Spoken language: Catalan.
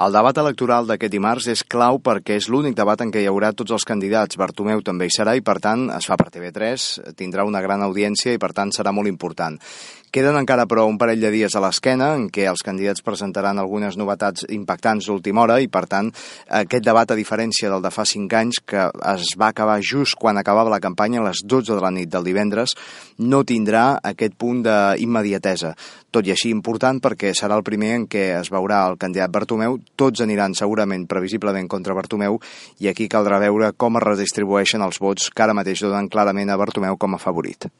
El debat electoral d'aquest dimarts és clau perquè és l'únic debat en què hi haurà tots els candidats. Bartomeu també hi serà i, per tant, es fa per TV3, tindrà una gran audiència i, per tant, serà molt important. Queden encara, però, un parell de dies a l'esquena en què els candidats presentaran algunes novetats impactants d'última hora i, per tant, aquest debat, a diferència del de fa cinc anys, que es va acabar just quan acabava la campanya, a les 12 de la nit del divendres, no tindrà aquest punt d'immediatesa. Tot i així important perquè serà el primer en què es veurà el candidat Bartomeu, tots aniran segurament, previsiblement, contra Bartomeu, i aquí caldrà veure com es redistribueixen els vots que ara mateix donen clarament a Bartomeu com a favorit.